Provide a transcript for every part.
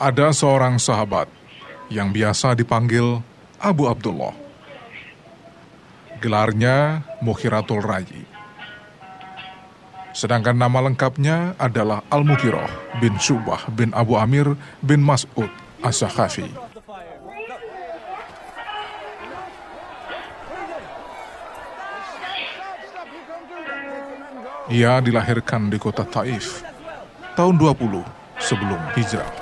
Ada seorang sahabat yang biasa dipanggil Abu Abdullah. Gelarnya Mukhiratul Rayi. Sedangkan nama lengkapnya adalah Al-Mukhiroh bin Subah bin Abu Amir bin Mas'ud As-Sakhafi. Ia dilahirkan di kota Taif tahun 20 sebelum hijrah.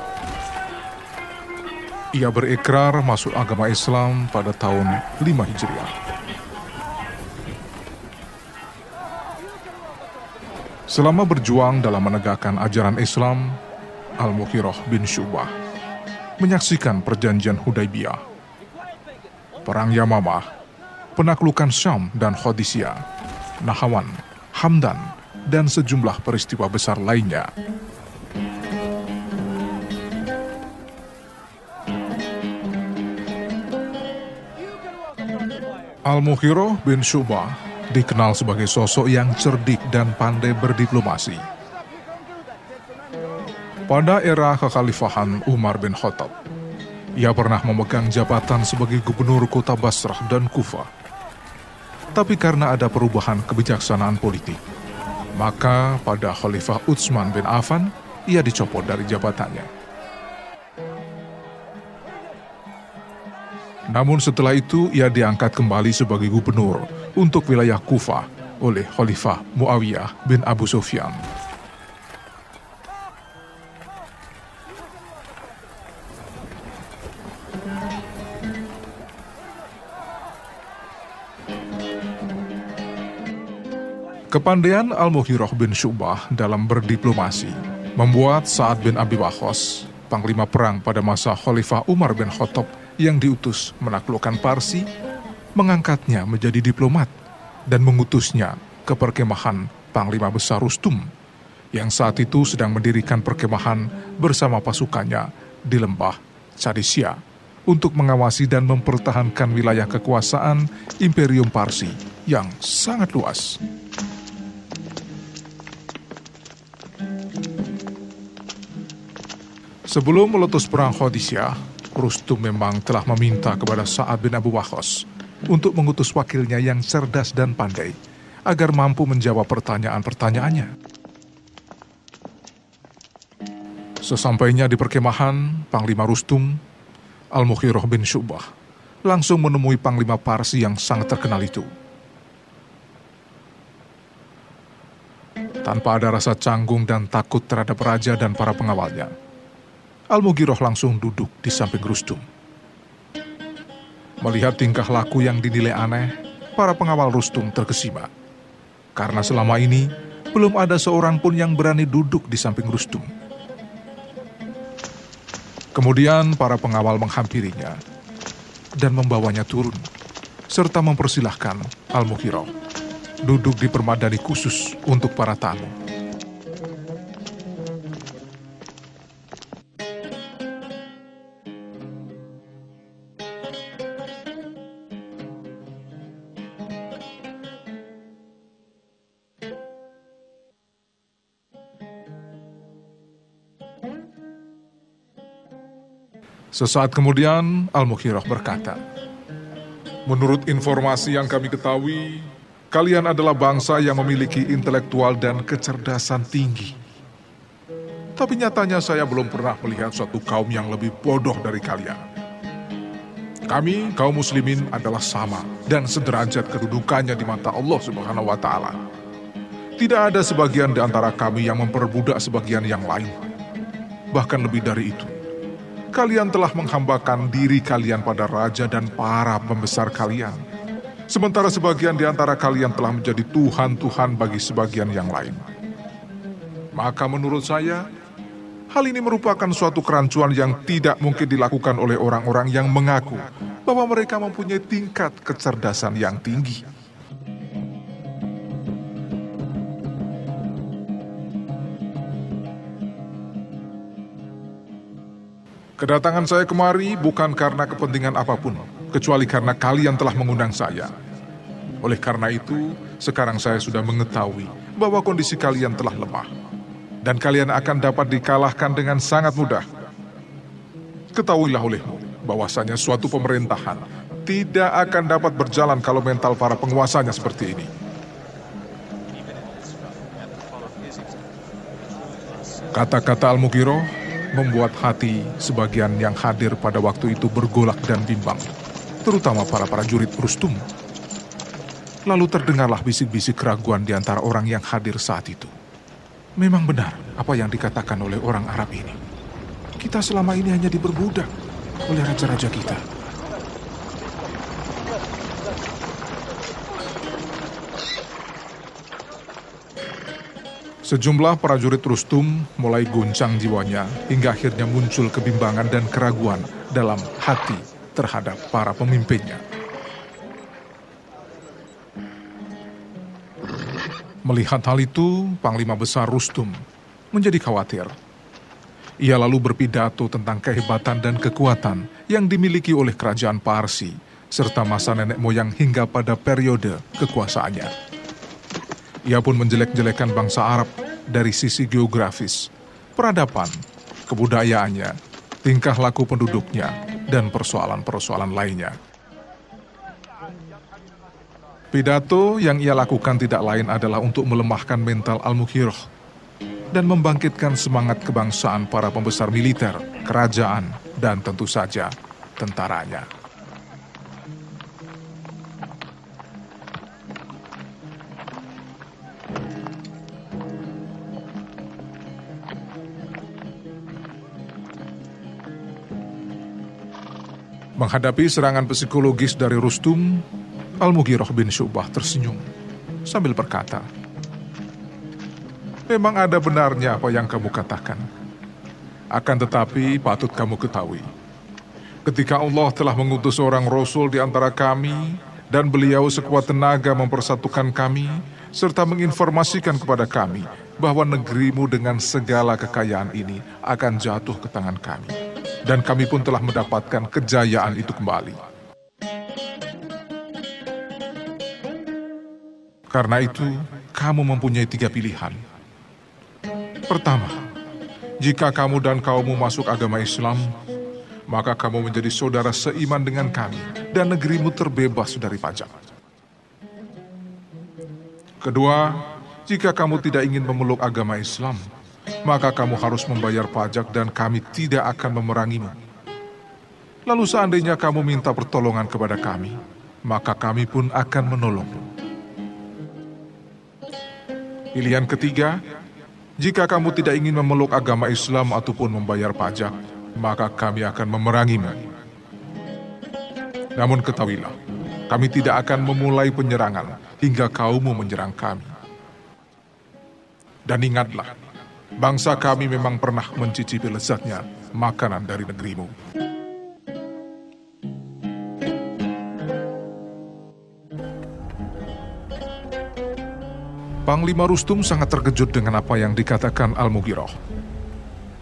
Ia berikrar masuk agama Islam pada tahun 5 Hijriah. Selama berjuang dalam menegakkan ajaran Islam, Al-Mukhiroh bin Syubah menyaksikan perjanjian Hudaybiyah, Perang Yamamah, penaklukan Syam dan Khodisiyah, Nahawan, Hamdan, dan sejumlah peristiwa besar lainnya. Al-Mukhiro bin Syubah dikenal sebagai sosok yang cerdik dan pandai berdiplomasi. Pada era kekhalifahan Umar bin Khattab, ia pernah memegang jabatan sebagai gubernur kota Basrah dan Kufah. Tapi karena ada perubahan kebijaksanaan politik, maka pada Khalifah Utsman bin Affan, ia dicopot dari jabatannya. Namun setelah itu ia diangkat kembali sebagai gubernur untuk wilayah Kufah oleh Khalifah Muawiyah bin Abu Sufyan. Kepandaian Al-Muhiroh bin Syubah dalam berdiplomasi membuat Sa'ad bin Abi Waqqas, panglima perang pada masa Khalifah Umar bin Khattab yang diutus menaklukkan Parsi, mengangkatnya menjadi diplomat dan mengutusnya ke perkemahan Panglima Besar Rustum, yang saat itu sedang mendirikan perkemahan bersama pasukannya di lembah Cadisia untuk mengawasi dan mempertahankan wilayah kekuasaan Imperium Parsi yang sangat luas. Sebelum meletus perang Khodisiyah, Rustum memang telah meminta kepada Sa'ad bin Abu Waqqas untuk mengutus wakilnya yang cerdas dan pandai agar mampu menjawab pertanyaan-pertanyaannya. Sesampainya di perkemahan, Panglima Rustum, Al-Mukhiroh bin Syubah, langsung menemui Panglima Parsi yang sangat terkenal itu. Tanpa ada rasa canggung dan takut terhadap raja dan para pengawalnya, Al-Mugiroh langsung duduk di samping Rustum. Melihat tingkah laku yang dinilai aneh, para pengawal Rustum terkesima. Karena selama ini, belum ada seorang pun yang berani duduk di samping Rustum. Kemudian para pengawal menghampirinya dan membawanya turun, serta mempersilahkan Al-Mughirah duduk di permadani khusus untuk para tamu. Sesaat kemudian, Al-Mukhirah berkata, Menurut informasi yang kami ketahui, kalian adalah bangsa yang memiliki intelektual dan kecerdasan tinggi. Tapi nyatanya saya belum pernah melihat suatu kaum yang lebih bodoh dari kalian. Kami, kaum muslimin adalah sama dan sederajat kedudukannya di mata Allah Subhanahu wa taala. Tidak ada sebagian di antara kami yang memperbudak sebagian yang lain. Bahkan lebih dari itu, kalian telah menghambakan diri kalian pada raja dan para pembesar kalian. Sementara sebagian di antara kalian telah menjadi Tuhan-Tuhan bagi sebagian yang lain. Maka menurut saya, hal ini merupakan suatu kerancuan yang tidak mungkin dilakukan oleh orang-orang yang mengaku bahwa mereka mempunyai tingkat kecerdasan yang tinggi. Kedatangan saya kemari bukan karena kepentingan apa pun, kecuali karena kalian telah mengundang saya. Oleh karena itu, sekarang saya sudah mengetahui bahwa kondisi kalian telah lemah, dan kalian akan dapat dikalahkan dengan sangat mudah. Ketahuilah olehmu bahwasanya suatu pemerintahan tidak akan dapat berjalan kalau mental para penguasanya seperti ini. Kata-kata Al-Mughirah membuat hati sebagian yang hadir pada waktu itu bergolak dan bimbang, terutama para prajurit Rustum. Lalu terdengarlah bisik-bisik keraguan di antara orang yang hadir saat itu. Memang benar apa yang dikatakan oleh orang Arab ini. Kita selama ini hanya diperbudak oleh raja-raja kita. Sejumlah prajurit Rustum mulai guncang jiwanya hingga akhirnya muncul kebimbangan dan keraguan dalam hati terhadap para pemimpinnya. Melihat hal itu, Panglima Besar Rustum menjadi khawatir. Ia lalu berpidato tentang kehebatan dan kekuatan yang dimiliki oleh kerajaan Parsi serta masa nenek moyang hingga pada periode kekuasaannya. Ia pun menjelek-jelekan bangsa Arab dari sisi geografis, peradaban, kebudayaannya, tingkah laku penduduknya, dan persoalan-persoalan lainnya. Pidato yang ia lakukan tidak lain adalah untuk melemahkan mental Al-Mukhirah dan membangkitkan semangat kebangsaan para pembesar militer, kerajaan, dan tentu saja tentaranya. Menghadapi serangan psikologis dari Rustum, Al-Mughirah bin Syubah tersenyum sambil berkata, Memang ada benarnya apa yang kamu katakan. Akan tetapi patut kamu ketahui, ketika Allah telah mengutus seorang Rasul di antara kami, dan beliau sekuat tenaga mempersatukan kami, serta menginformasikan kepada kami bahwa negerimu dengan segala kekayaan ini akan jatuh ke tangan kami dan kami pun telah mendapatkan kejayaan itu kembali. Karena itu, kamu mempunyai tiga pilihan. Pertama, jika kamu dan kaummu masuk agama Islam, maka kamu menjadi saudara seiman dengan kami dan negerimu terbebas dari pajak. Kedua, jika kamu tidak ingin memeluk agama Islam, maka kamu harus membayar pajak dan kami tidak akan memerangimu. Lalu seandainya kamu minta pertolongan kepada kami, maka kami pun akan menolongmu. Pilihan ketiga, jika kamu tidak ingin memeluk agama Islam ataupun membayar pajak, maka kami akan memerangimu. Namun ketahuilah, kami tidak akan memulai penyerangan hingga kaummu menyerang kami. Dan ingatlah, Bangsa kami memang pernah mencicipi lezatnya makanan dari negerimu. Panglima Rustum sangat terkejut dengan apa yang dikatakan Al-Mughirah.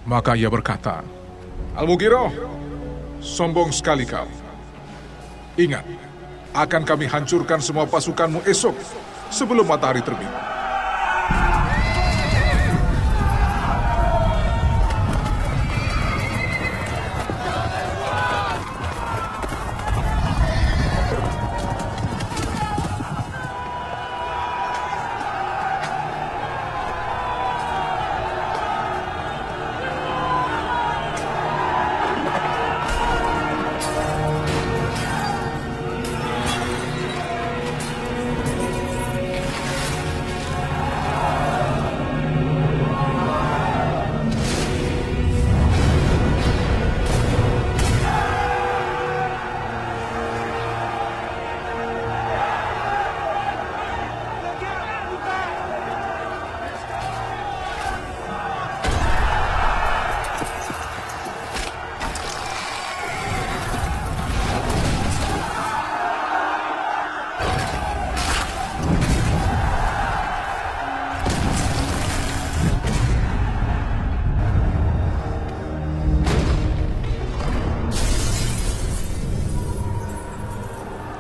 Maka ia berkata, Al-Mughirah, sombong sekali kau. Ingat, akan kami hancurkan semua pasukanmu esok sebelum matahari terbit.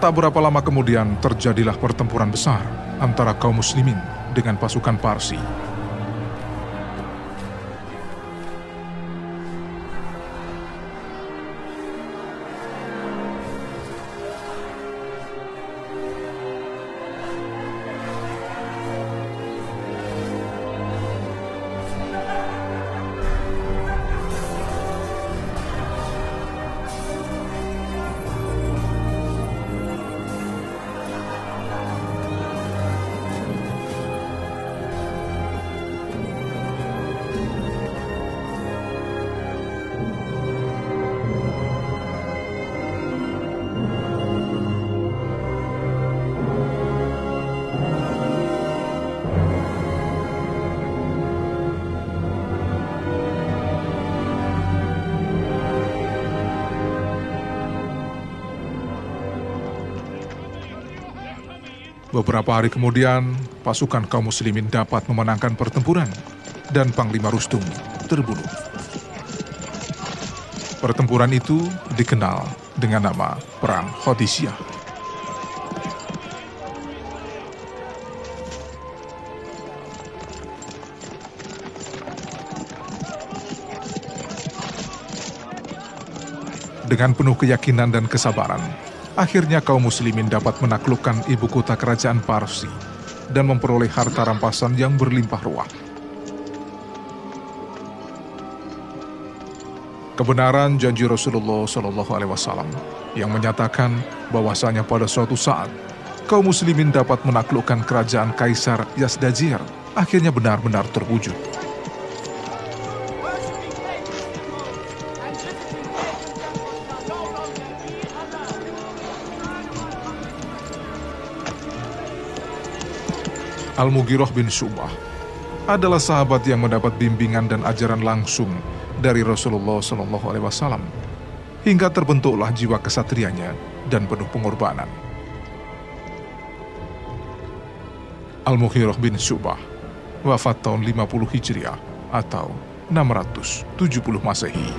Tak berapa lama kemudian terjadilah pertempuran besar antara kaum muslimin dengan pasukan Parsi. Beberapa hari kemudian, pasukan kaum muslimin dapat memenangkan pertempuran dan Panglima Rustum terbunuh. Pertempuran itu dikenal dengan nama Perang Hodisiah. Dengan penuh keyakinan dan kesabaran, akhirnya kaum muslimin dapat menaklukkan ibu kota kerajaan Parsi dan memperoleh harta rampasan yang berlimpah ruah. Kebenaran janji Rasulullah Shallallahu Alaihi Wasallam yang menyatakan bahwasanya pada suatu saat kaum muslimin dapat menaklukkan kerajaan Kaisar Yazdajir akhirnya benar-benar terwujud. Al-Mughirah bin Syubah adalah sahabat yang mendapat bimbingan dan ajaran langsung dari Rasulullah Shallallahu Alaihi Wasallam hingga terbentuklah jiwa kesatrianya dan penuh pengorbanan. Al-Mughirah bin Syubah wafat tahun 50 Hijriah atau 670 Masehi.